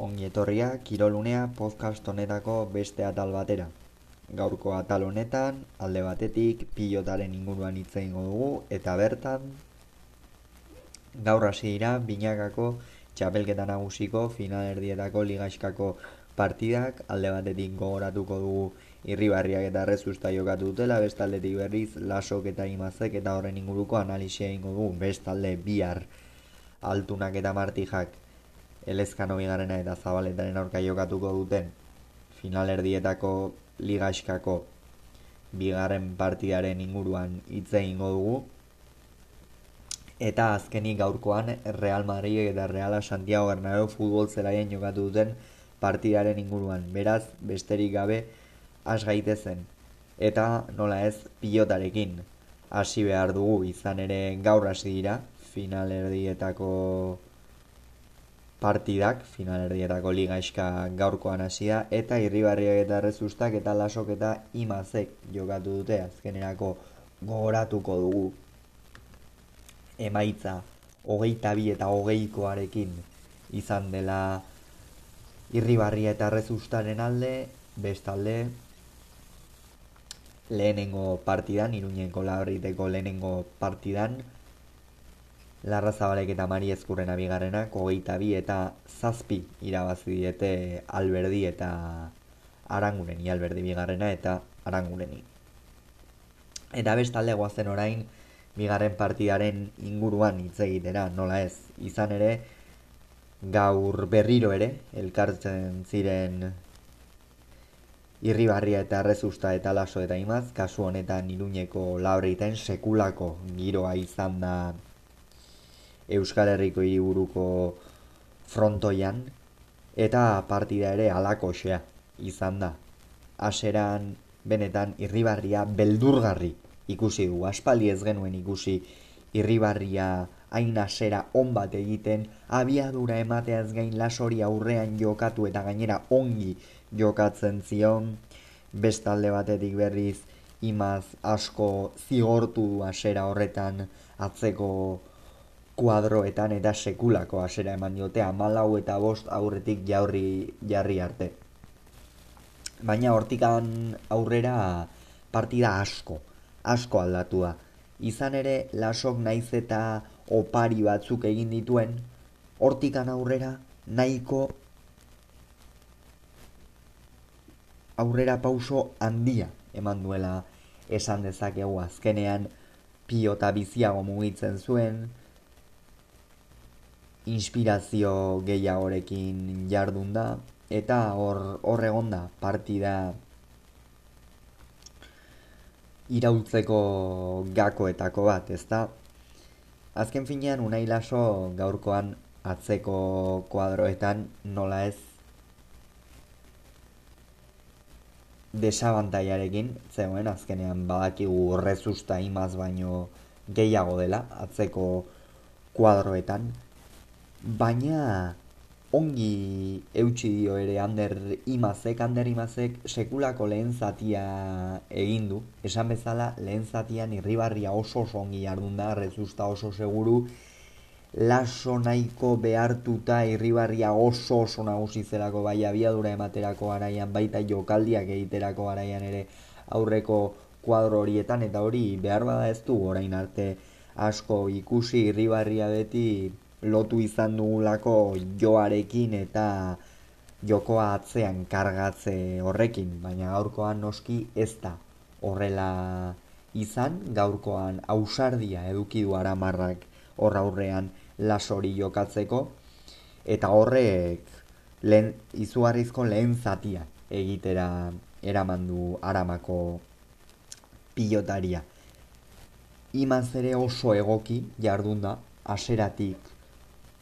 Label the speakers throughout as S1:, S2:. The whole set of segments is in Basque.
S1: ongi etorria Kirolunea podcast honetako beste atal batera. Gaurko atal honetan, alde batetik, pilotaren inguruan hitz egingo dugu, eta bertan, gaur hasi dira, binakako txapelketa nagusiko finalerdietako ligaiskako partidak, alde batetik gogoratuko dugu irribarriak eta rezusta jokatu dutela, bestaldetik berriz, lasok eta imazek eta horren inguruko analisia egingo dugu, bestalde bihar altunak eta martijak elezkano bigarrena eta zabaletaren aurka jokatuko duten finalerdietako ligaskako bigarren partidaren inguruan hitz egingo dugu. Eta azkenik gaurkoan Real Madrid eta Real Santiago Bernabéu futbol zelaien jokatu duten partidaren inguruan. Beraz besterik gabe has gaitezen. Eta nola ez pilotarekin hasi behar dugu. Izan ere gaur hasi dira finalerdietako partidak, finalerdietako ligaiska gaurkoan hasia eta irribarriak eta rezustak eta lasok eta imazek jokatu dute azkenerako gogoratuko dugu. Emaitza hogeita bi eta hogeikoarekin izan dela irribarria eta rezustaren alde, bestalde lehenengo partidan, iruñenko labriteko lehenengo partidan, Larra Zabalek eta Mari Ezkurren abigarrenak hogeita bi eta zazpi irabazi diete Alberdi eta Arangureni, Alberdi bigarrena eta Arangureni. Eta bestalde guazen orain bigarren partidaren inguruan hitz egitera, nola ez, izan ere gaur berriro ere elkartzen ziren irribarria eta rezusta eta laso eta imaz, kasu honetan iruñeko lauriten sekulako giroa izan da Euskal Herriko hiriburuko frontoian eta partida ere alakoxea izan da. Aseran benetan irribarria beldurgarri ikusi du. Aspaldi ez genuen ikusi irribarria hain asera on bat egiten, abiadura emateaz gain lasori aurrean jokatu eta gainera ongi jokatzen zion, bestalde batetik berriz imaz asko zigortu asera horretan atzeko kuadroetan eta sekulako hasera eman diote amalau eta bost aurretik jaurri jarri arte. Baina hortikan aurrera partida asko, asko aldatua. Izan ere lasok naiz eta opari batzuk egin dituen, hortikan aurrera nahiko aurrera pauso handia eman duela esan dezakegu azkenean pilota biziago mugitzen zuen, inspirazio gehiagorekin jardun da. Eta hor hor egonda partida iraultzeko gakoetako bat, ezta? Azken finean Unai Laso gaurkoan atzeko kuadroetan nola ez desabantaiarekin, zegoen. Azkenean badakigu rezusta imaz baino gehiago dela atzeko kuadroetan, baina ongi eutxi dio ere Ander Imazek, Ander Imazek sekulako lehen zatia egin du. Esan bezala lehen zatian irribarria oso oso ongi jardun da, rezusta oso seguru, laso nahiko behartuta irribarria oso oso nagusi zelako bai abiadura ematerako araian, baita jokaldiak egiterako araian ere aurreko kuadro horietan, eta hori behar bada ez du orain arte asko ikusi irribarria beti lotu izan dugulako joarekin eta jokoa atzean kargatze horrekin, baina gaurkoan noski ez da horrela izan, gaurkoan ausardia eduki du aramarrak hor aurrean lasori jokatzeko, eta horrek lehen, izugarrizko lehen zatia egitera eraman du aramako pilotaria. Imaz ere oso egoki jardunda, aseratik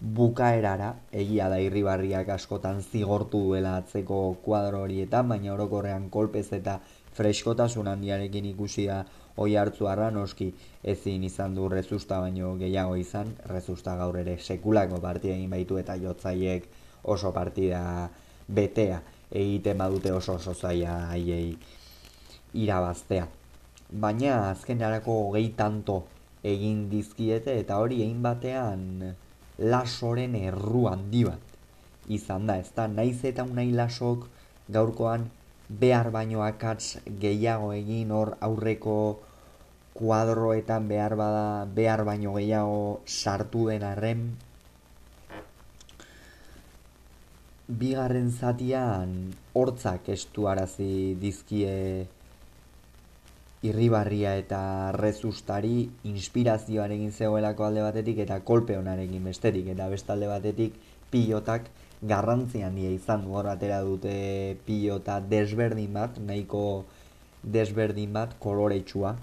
S1: bukaerara, egia da irribarriak askotan zigortu duela atzeko kuadro horietan, baina orokorrean kolpez eta freskotasun handiarekin ikusi da oi hartzu arra noski ezin izan du rezusta baino gehiago izan, rezusta gaur ere sekulako partida egin baitu eta jotzaiek oso partida betea egiten badute oso oso zaila haiei irabaztea. Baina azken arako gehi tanto egin dizkiete eta hori egin batean lasoren erru handi bat izan da, ez da, naiz eta unai lasok gaurkoan behar baino akats gehiago egin hor aurreko kuadroetan behar bada behar baino gehiago sartu den arren. Bigarren zatian hortzak estu arazi dizkie irribarria eta rezustari inspirazioarekin zegoelako alde batetik eta kolpe honarekin besterik. Eta bestalde batetik pilotak garrantzi handia izan du. Atera dute pilota desberdin bat nahiko desberdin bat koloretsua.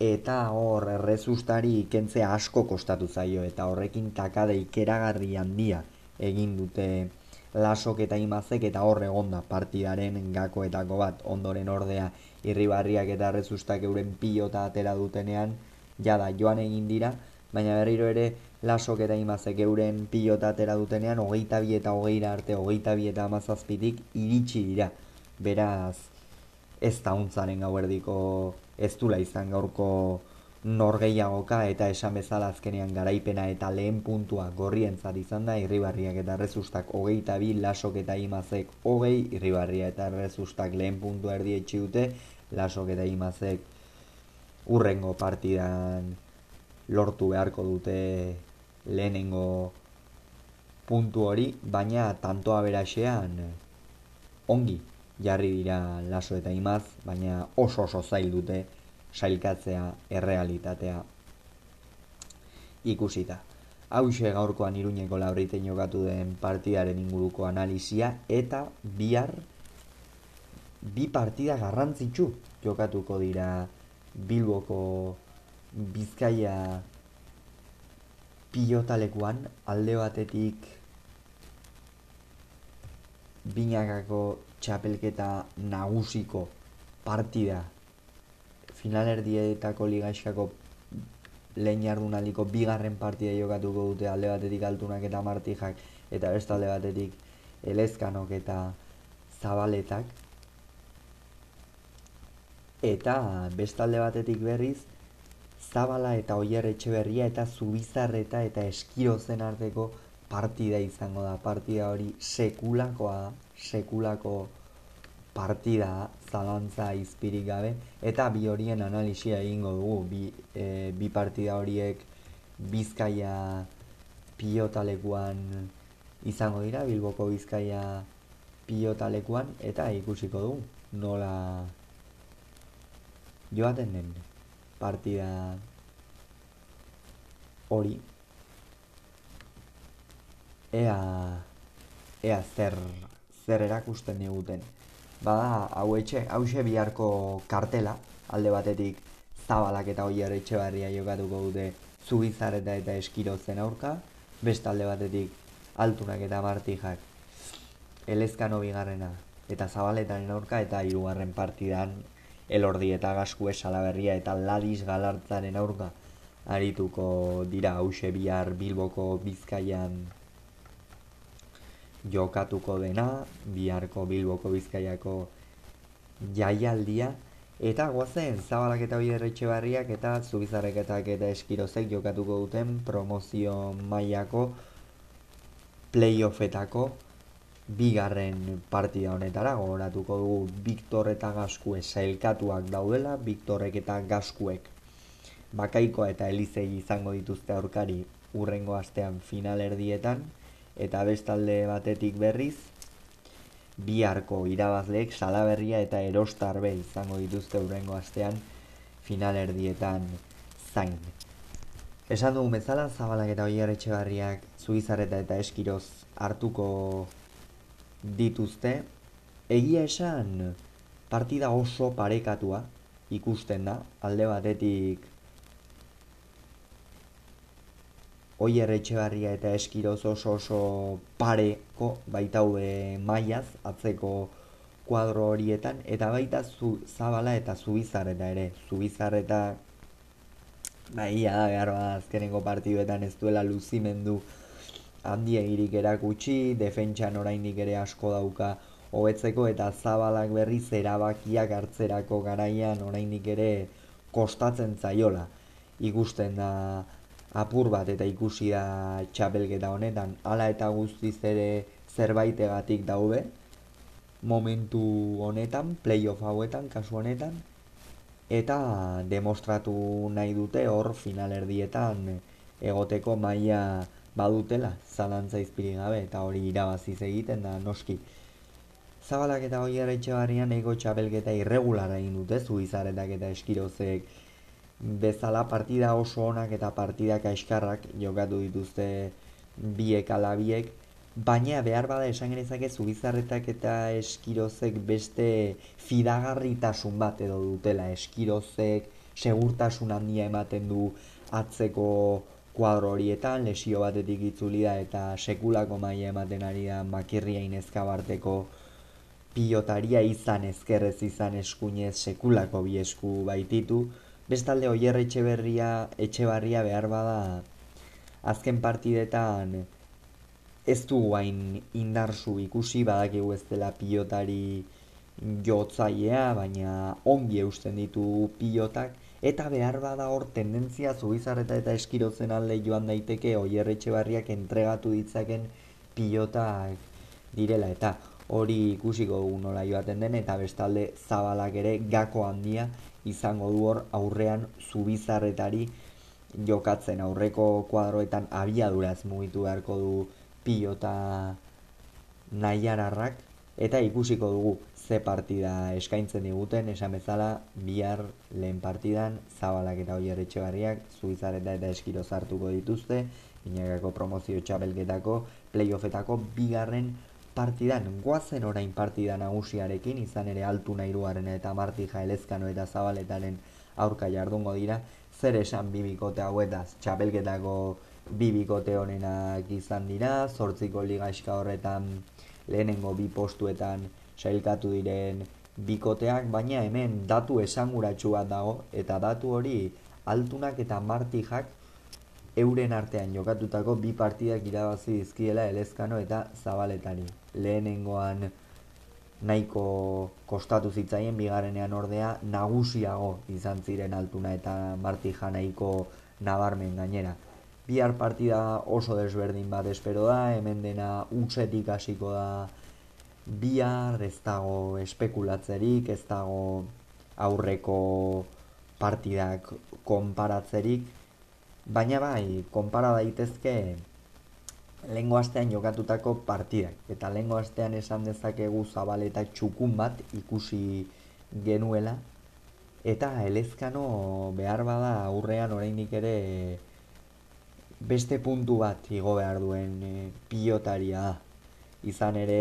S1: Eta hor rezustari kentzea asko kostatu zaio. Eta horrekin takade ikeragarri handia egin dute lasok eta imazek eta hor egonda partidaren gakoetako bat ondoren ordea irribarriak eta rezustak euren pilota atera dutenean, jada joan egin dira, baina berriro ere lasok eta imazek euren pilota atera dutenean, hogeita bi eta hogeira arte, hogeita bi eta amazazpitik iritsi dira. Beraz, ez da untzaren gau erdiko ez dula izan gaurko norgeiagoka eta esan bezala azkenean garaipena eta lehen puntua gorrientzat izan da irribarriak eta rezustak hogeita bi lasok eta imazek hogei irribarria eta rezustak lehen puntua erdi dute lasok eta imazek urrengo partidan lortu beharko dute lehenengo puntu hori baina tantoa beraxean ongi jarri dira laso eta imaz baina oso oso zail dute sailkatzea errealitatea ikusita. Hauxe gaurkoan iruñeko labriten jokatu den partidaren inguruko analizia eta bihar bi partida garrantzitsu jokatuko dira Bilboko Bizkaia pilotalekuan alde batetik binakako txapelketa nagusiko partida finalerdietako ligaixkako lehen jardunaldiko bigarren partida jokatuko dute alde batetik altunak eta martijak eta beste alde batetik elezkanok eta zabaletak. Eta beste alde batetik berriz zabala eta oier etxe eta zubizarreta eta eskirozen arteko partida izango da. Partida hori sekulakoa sekulako partida zalantza izpirik gabe eta bi horien analisia egingo dugu bi, e, bi partida horiek bizkaia pilotalekuan izango dira bilboko bizkaia pilotalekuan eta ikusiko dugu nola joaten den partida hori. Ea ea zer zer erakusten diguten bada hau etxe, hau biharko kartela, alde batetik zabalak eta oier etxe barria jokatuko dute zubizareta eta eskirozen aurka, beste alde batetik altunak eta martijak. Elezkano bigarrena eta zabaletaren aurka eta hirugarren partidan elordi eta gasku esalaberria eta ladiz galartzaren aurka arituko dira hause bihar bilboko bizkaian jokatuko dena, biharko bilboko bizkaiako jaialdia, eta guazen zabalak eta bider barriak eta zubizarreketak eta eskirozek jokatuko duten promozio mailako playoffetako bigarren partida honetara gogoratuko dugu. Victor eta Gasku esailkatuak daudela, Victorrek eta Gaskuek bakaikoa eta elizei izango dituzte aurkari urrengo astean finalerdietan eta bestalde batetik berriz biharko irabazleek salaberria eta erostarbe izango dituzte urrengo astean finalerdietan zain. Esan dugu bezala, zabalak eta oier etxegarriak zuizarreta eta eskiroz hartuko dituzte. Egia esan partida oso parekatua ikusten da, alde batetik Oier Etxebarria eta Eskiroz oso oso pareko baita hue maiaz atzeko kuadro horietan eta baita zu, zabala eta zubizarreta ere. Zubizarreta baia da behar bat azkeneko partiduetan ez duela luzimendu handia egirik erakutsi defentsan oraindik ere asko dauka hobetzeko eta zabalak berriz erabakiak hartzerako garaian oraindik ere kostatzen zaiola. Ikusten da apur bat eta ikusi da txapelketa honetan hala eta guztiz ere zerbaitegatik daude momentu honetan, playoff hauetan, kasu honetan, eta demostratu nahi dute hor finalerdietan egoteko maila badutela, zalantza izpiri gabe, eta hori irabaziz egiten da noski. Zabalak eta hori etxe barrian ego txapelketa irregulara egin dute, zuizaretak eta eskirozek bezala partida oso onak eta partidak aiskarrak jokatu dituzte biek ala biek, baina behar bada esan genezake zubizarretak eta eskirozek beste fidagarritasun bat edo dutela eskirozek segurtasun handia ematen du atzeko kuadro horietan, lesio batetik itzuli da eta sekulako maila ematen ari da makirria inezkabarteko pilotaria izan ezkerrez izan eskuinez sekulako bi esku baititu. Bestalde oier etxe berria, etxe barria behar bada azken partidetan ez du guain indarsu ikusi badakigu ez dela pilotari jotzailea, baina ongi eusten ditu pilotak. Eta behar bada hor tendentzia zubizarreta eta eskirotzen alde joan daiteke oier etxe barriak entregatu ditzaken pilotak direla. Eta hori ikusiko nola joaten den eta bestalde zabalak ere gako handia izango du hor aurrean zubizarretari jokatzen. Aurreko kuadroetan abiaduraz mugitu beharko du pilota nahiararrak eta ikusiko dugu ze partida eskaintzen diguten. Esan bezala bihar lehen partidan zabalak eta hori erretxe barriak zubizarreta eta eskiro zartuko dituzte. Inagako promozio txapelketako playoffetako bigarren partidan guazen orain partida nagusiarekin izan ere altu nahiruaren eta martija elezkano eta zabaletaren aurka jardungo dira. Zer esan bibikote hauetaz? Txapelketako bibikote honenak izan dira zortziko ligaiska horretan lehenengo bi postuetan sailkatu diren bikoteak baina hemen datu esanguratsu bat dago eta datu hori altunak eta martijak euren artean jokatutako bi partidak irabazi dizkiela Elezkano eta Zabaletari. Lehenengoan nahiko kostatu zitzaien bigarrenean ordea nagusiago izan ziren altuna eta martija nahiko nabarmen gainera. Bihar partida oso desberdin bat espero da, hemen dena utzetik hasiko da bihar, ez dago espekulatzerik, ez dago aurreko partidak konparatzerik, Baina bai, konpara daitezke lehengo astean jokatutako partidak. Eta lehengo astean esan dezakegu zabaleta txukun bat ikusi genuela. Eta elezkano behar bada aurrean oraindik ere beste puntu bat igo behar duen e, pilotaria da. Izan ere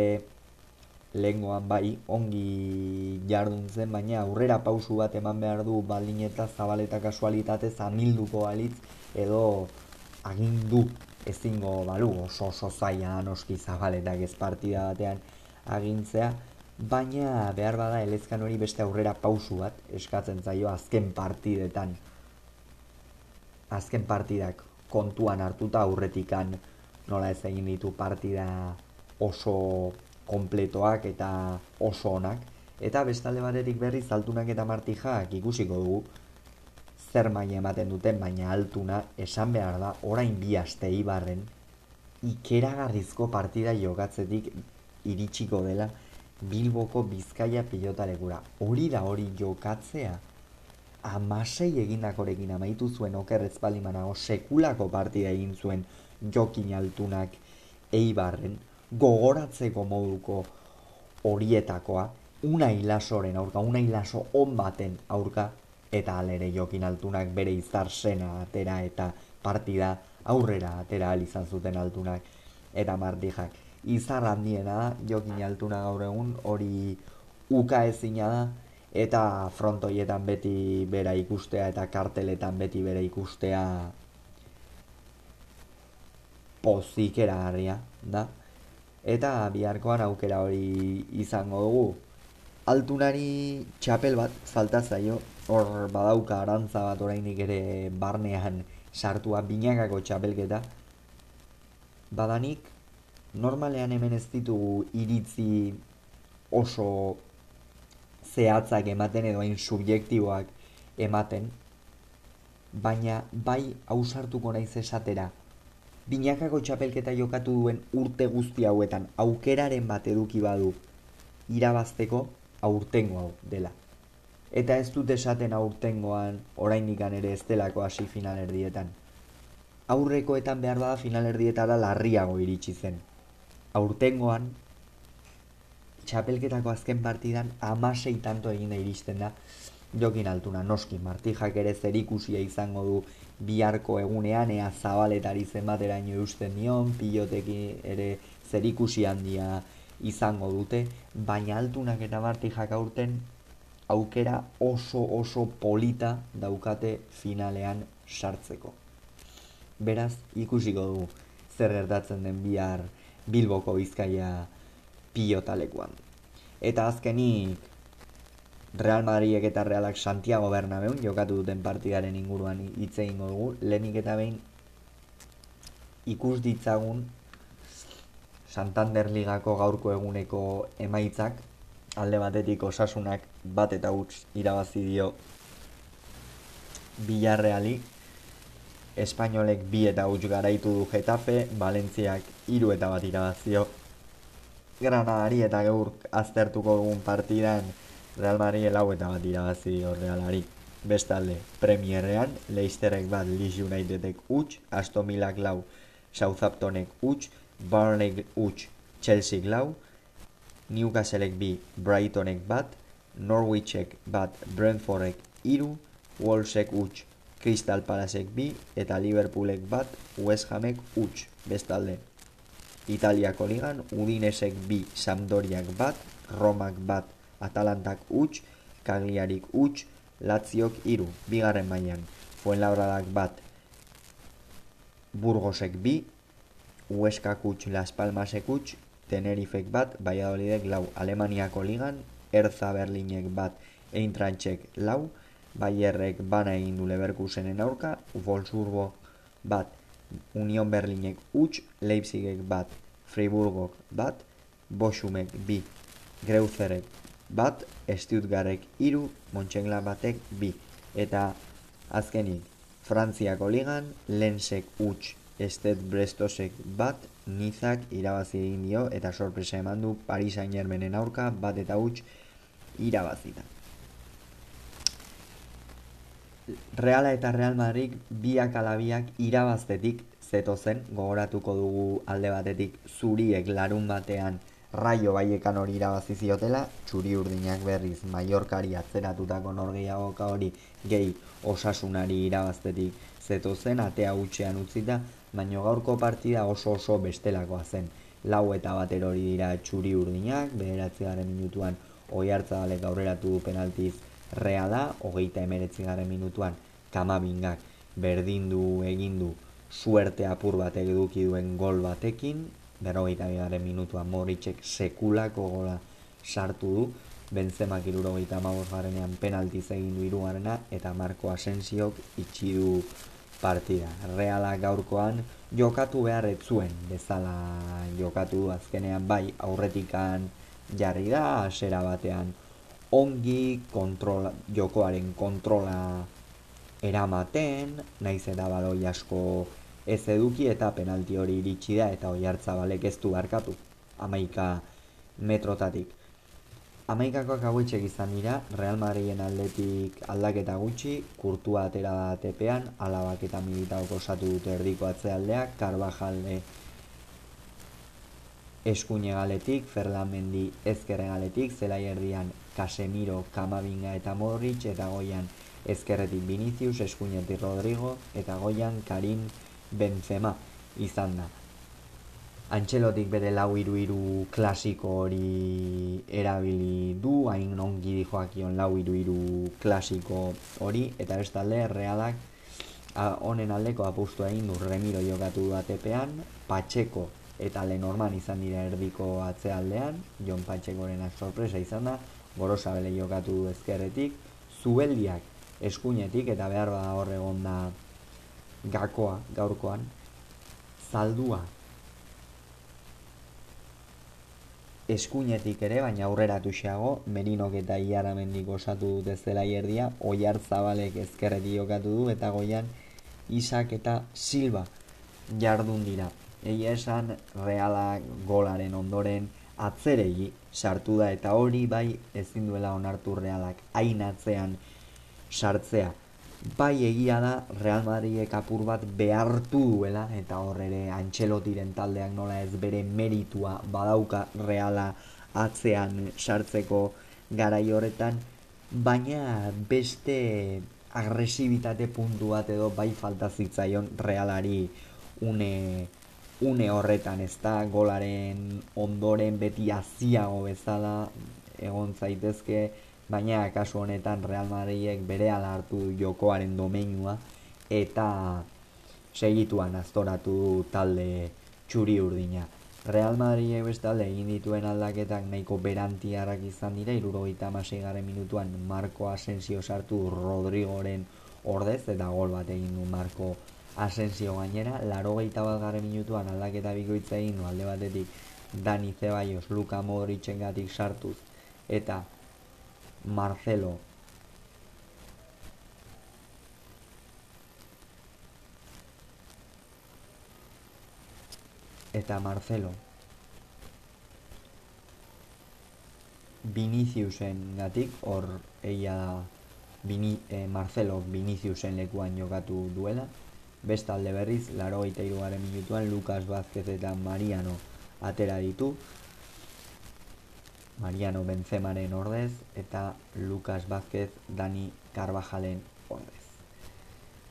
S1: lehengoan bai ongi jardun zen, baina aurrera pausu bat eman behar du baldin eta zabaleta kasualitatez amilduko alitz edo agindu ezingo balu oso oso zaila noski zabaletak ez partida batean agintzea. Baina behar bada elezkan hori beste aurrera pausu bat eskatzen zaio azken partidetan. Azken partidak kontuan hartuta aurretikan nola ez egin ditu partida oso kompletoak eta oso onak eta bestalde batetik berri zaltunak eta martijak ikusiko dugu zer maila ematen duten, baina altuna esan behar da orain bi aste ibarren ikeragarrizko partida jogatzetik iritsiko dela Bilboko Bizkaia pilotalegura. Hori da hori jokatzea. Amasei egindakorekin amaitu zuen okerrez balimanago sekulako partida egin zuen jokin altunak eibarren gogoratzeko moduko horietakoa una hilasoren aurka, una hilaso on baten aurka eta alere jokin altunak bere izar sena atera eta partida aurrera atera izan zuten altunak eta martijak. Izar handiena da jokin altuna gaur egun hori uka ezina da eta frontoietan beti bera ikustea eta karteletan beti bera ikustea pozikera harria da. Eta biharkoan aukera hori izango dugu. Altunari txapel bat falta zaio. Hor badauka arantza bat oraindik ere barnean sartua binakako txapelketa. Badanik normalean hemen ez ditugu iritzi oso zehatzak ematen edo hain subjektiboak ematen. Baina bai ausartuko naiz esatera binakako txapelketa jokatu duen urte guzti hauetan aukeraren bat eduki badu irabazteko aurtengo hau dela. Eta ez dut esaten aurtengoan oraindikan ere ez delako hasi finalerdietan. Aurrekoetan behar bada finalerdietara larriago iritsi zen. Aurtengoan txapelketako azken partidan amasei tanto egin iristen da jokin altuna. Noski, martijak ere zerikusia izango du biharko egunean ea zabaletari zenbateraino eusten dion, piloteki ere zerikusi handia izango dute, baina altunak eta martijak aurten aukera oso oso polita daukate finalean sartzeko. Beraz, ikusiko du zer gertatzen den bihar Bilboko Bizkaia pilotalekuan. Eta azkenik Real Madridek eta Realak Santiago Bernabeun jokatu duten partidaren inguruan hitz egingo dugu. Lehenik eta behin ikus ditzagun Santander Ligako gaurko eguneko emaitzak alde batetik osasunak bat eta huts irabazi dio Villarreali Espainolek bi eta huts garaitu du Getafe, Valentziak hiru eta bat irabazio Granadari eta gaur aztertuko dugun partidan Real Madrid lau eta bat irabazi Realari. Bestalde, Premierrean, Leicesterrek bat Leeds Unitedek huts, Aston Villak lau, Southamptonek huts, Burnley huts, Chelsea lau, Newcastlek bi, Brightonek bat, Norwichek bat, Brentfordek iru, Wolvesek huts, Crystal Palacek bi, eta Liverpoolek bat, West Hamek huts, bestalde. Italiako ligan, Udinesek bi, Sampdoriak bat, Romak bat, Atalantak huts, Kagliarik huts, Latziok iru, bigarren mailan. Fuenlabradak bat, Burgosek bi, Hueskak huts, Las Palmasek huts, Tenerifek bat, Valladolidek lau, Alemaniako ligan, Erza Berlinek bat, Eintrantzek lau, Bayerrek bana egin du Leverkusenen aurka, Wolfsburgo bat, Union Berlinek huts, Leipzigek bat, Friburgok bat, Bosumek bi, Greuzerek bat, Stuttgartek iru, Montxengla batek bi. Eta azkenik, Frantziako ligan, Lensek huts, Estet Brestosek bat, Nizak irabazi egin dio eta sorpresa eman du Paris Saint-Germainen aurka bat eta huts irabazita. Reala eta Real Madrid biak alabiak irabaztetik zeto zen, gogoratuko dugu alde batetik zuriek larun batean Raio baiekan hori irabazi ziotela, txuri urdinak berriz Mallorcari atzeratutako norgeiagoka hori gehi osasunari irabaztetik zeto zen, atea utxean utzita, baino gaurko partida oso oso bestelakoa zen. Lau eta bater hori dira txuri urdinak, beheratzi garen minutuan oi hartza dalek aurreratu du penaltiz reala, hogeita emeretzi garen minutuan kamabingak berdindu egindu suerte apur bat eduki duen gol batekin, berrogeita bigaren minutua Moritzek sekulako gola sartu du, Benzemak irurogeita garenean penaltiz egin du irugarrena, eta Marko Asensiok itxi du partida. Reala gaurkoan jokatu behar zuen bezala jokatu azkenean bai aurretikan jarri da, asera batean ongi kontrola, jokoaren kontrola eramaten, naiz eta baloi asko ez eduki eta penalti hori iritsi da eta oi hartzabalek ez du barkatu amaika metrotatik. Amaikakoak hauetxek izan dira, Real Madriden aldetik aldaketa gutxi, kurtua atera da tepean, alabak eta militaok osatu dute erdiko atzealdeak, Carvajalde eskuine galetik, Ferlamendi ezkerre galetik, zelai erdian Casemiro, Kamavinga eta Modric, eta goian ezkerretik Vinicius, eskuinetik Rodrigo, eta goian Karim Benzema izan da. Antxelotik bere lau iru iru klasiko hori erabili du, hain ongi dijoakion lau iru iru klasiko hori, eta bestalde realak honen aldeko apustu egin du remiro jokatu du atepean, patxeko eta lenorman izan dira erdiko atzealdean, Jon Patxekoren sorpresa izan da, gorosabele jokatu du ezkerretik, zubeldiak eskuinetik eta behar bada horregon da gakoa gaurkoan zaldua eskuinetik ere, baina aurrera tuxeago, Merinok eta Iaramendik osatu dute zela ierdia, Oiar Zabalek ezkerreti jokatu du, eta goian Isak eta Silva jardun dira. Egia esan realak golaren ondoren atzeregi sartu da eta hori bai ezin duela onartu realak hain atzean sartzea. Bai egia da Real Madridek apur bat behartu duela eta hor ere Antxelotiren taldeak nola ez bere meritua badauka Reala atzean sartzeko garai horretan. Baina beste agresibitate puntu bat edo bai falta zitzaion Realari une une horretan ez da? Golaren ondoren beti aziago bezala egon zaitezke baina kasu honetan Real Madridek bere hartu jokoaren domeinua eta segituan aztoratu talde txuri urdina. Real Madridek bestalde egin dituen aldaketak nahiko berantiarrak izan dira, irurogeita garen minutuan Marco Asensio sartu Rodrigoren ordez eta gol bat egin du Marco Asensio gainera, laro gehieta bat garen minutuan aldaketa bikoitza egin du alde batetik Dani Zeballos, Luka Modricen gatik sartuz eta Marcelo. Eta Marcelo. Viniciusen gatik hor eia da Vini, eh, Marcelo Viniciusen lekuan jokatu duela. Bestalde berriz, laro iruaren minutuan Lucas Vázquez eta Mariano atera ditu Mariano Benzemaren ordez eta Lucas Vázquez Dani Carvajalen ordez.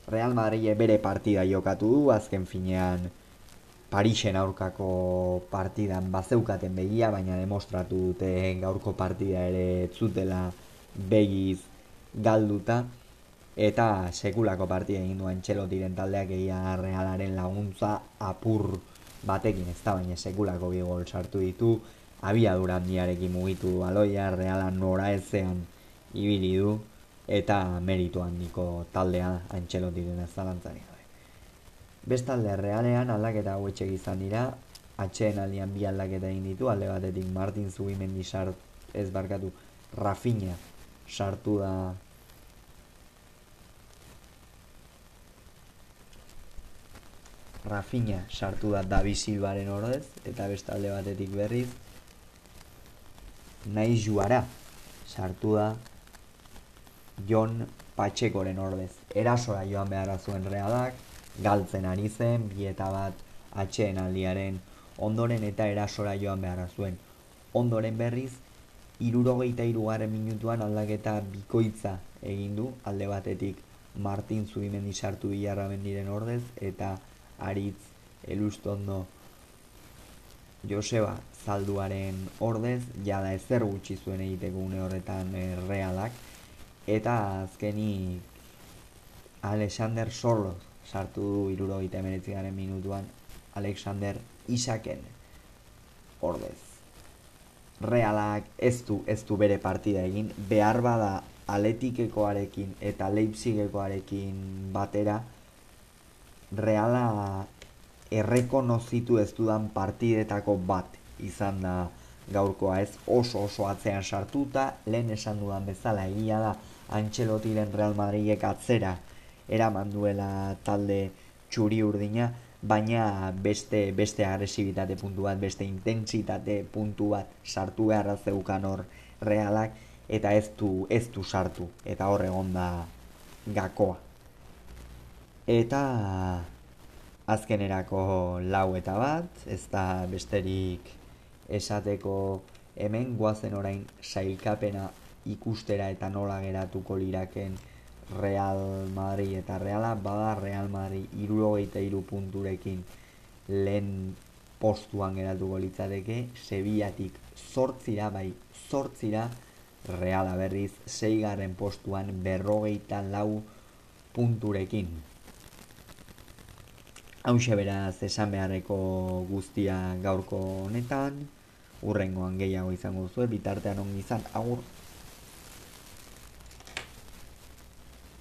S1: Real Madrid bere partida jokatu du, azken finean Parisen aurkako partidan bazeukaten begia, baina demostratu dute gaurko partida ere zutela begiz galduta. Eta sekulako partida egin duen txelotiren taldeak egia realaren laguntza apur batekin ez da, baina sekulako bi gol sartu ditu, abiadura handiarekin mugitu du. Aloia, reala nora ezean ibili du, eta meritu handiko taldea antxelotiren ez zalantzari gabe. Bestalde realean aldaketa hauetxek izan dira, atxeen aldian bi aldaketa egin ditu, alde batetik Martin Zubimendi sart, ez barkatu, Rafinha sartu da. Rafinha sartu da Davi Silvaren ordez. Eta bestalde batetik berriz nahi juara sartu da Jon Patxekoren ordez. Erasora joan beharra zuen realak, galtzen ari zen, bieta bat atxeen aldiaren ondoren eta erasora joan beharra zuen. Ondoren berriz, irurogeita irugarren minutuan aldaketa bikoitza egin du, alde batetik Martin Zubimendi sartu bilarra bendiren ordez, eta Aritz Elustondo Joseba zalduaren ordez, jada ezer gutxi zuen egiteko une horretan e, realak, eta azkeni Alexander Sorlo sartu du iruro gita garen minutuan Alexander Isaken ordez. Realak ez du, ez du bere partida egin, behar bada aletikekoarekin eta leipzigekoarekin batera, Reala errekonozitu ez dudan partidetako bat izan da. Gaurkoa ez oso oso atzean sartuta lehen esan dudan bezala egia da Antxelotiren Real Madridek atzera eraman duela talde txuri urdina baina beste beste agresibitate puntu bat beste intentsitate puntu bat sartu beharra zeukan hor realak eta ez du, ez du sartu eta hor egon da gakoa. Eta azkenerako lau eta bat ez da besterik esateko hemen guazen orain sailkapena ikustera eta nola geratuko liraken Real Madrid eta Reala bada Real Madrid irurogeita iru punturekin lehen postuan geratuko litzateke Sevillatik zortzira bai zortzira Reala berriz seigarren postuan berrogeita lau punturekin Hauxe beraz esan beharreko guztia gaurko honetan, urrengoan gehiago izango zuen, bitartean ongi izan, agur!